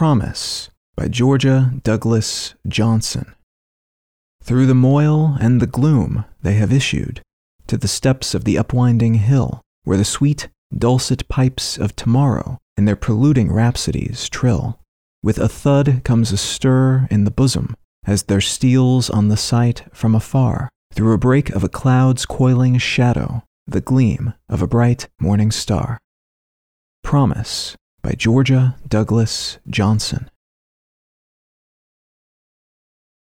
Promise by Georgia Douglas Johnson. Through the moil and the gloom they have issued to the steps of the upwinding hill, where the sweet, dulcet pipes of tomorrow in their preluding rhapsodies trill. With a thud comes a stir in the bosom as there steals on the sight from afar, through a break of a cloud's coiling shadow, the gleam of a bright morning star. Promise by Georgia Douglas Johnson.